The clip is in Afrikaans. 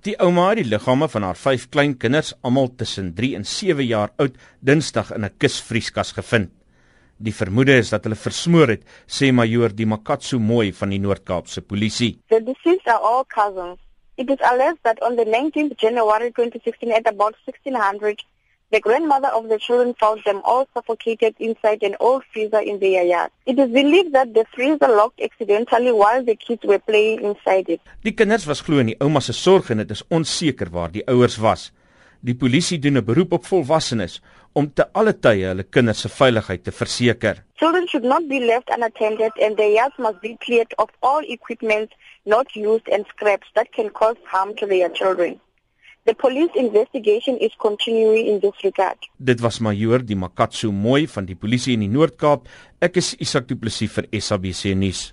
Die ouma het die liggame van haar vyf kleinkinders, almal tussen 3 en 7 jaar oud, Dinsdag in 'n kusvrieskas gevind. Die vermoede is dat hulle versmoor het, sê majoor Di Makatsu Mooi van die Noord-Kaapse Polisie. The deceased are all cousins. It is alleged that on the 19th January 2016 at about 1600 The grandmother of the children found them all suffocated inside an old freezer in their yard. It is believed that the freezer locked accidentally while the kids were playing inside it. Die kinders was glo in die ouma se sorg en dit is onseker waar die ouers was. Die polisie doen 'n beroep op volwassenes om te alle tye hulle kinders se veiligheid te verseker. Children should not be left unattended and their yards must be cleared of all equipment not used and scraps that can cause harm to their children. The police investigation is continuing in this regard. Dit was majoor Di Makatsu Mooi van die polisie in die Noord-Kaap. Ek is Isak Du Plessis vir SABC nuus.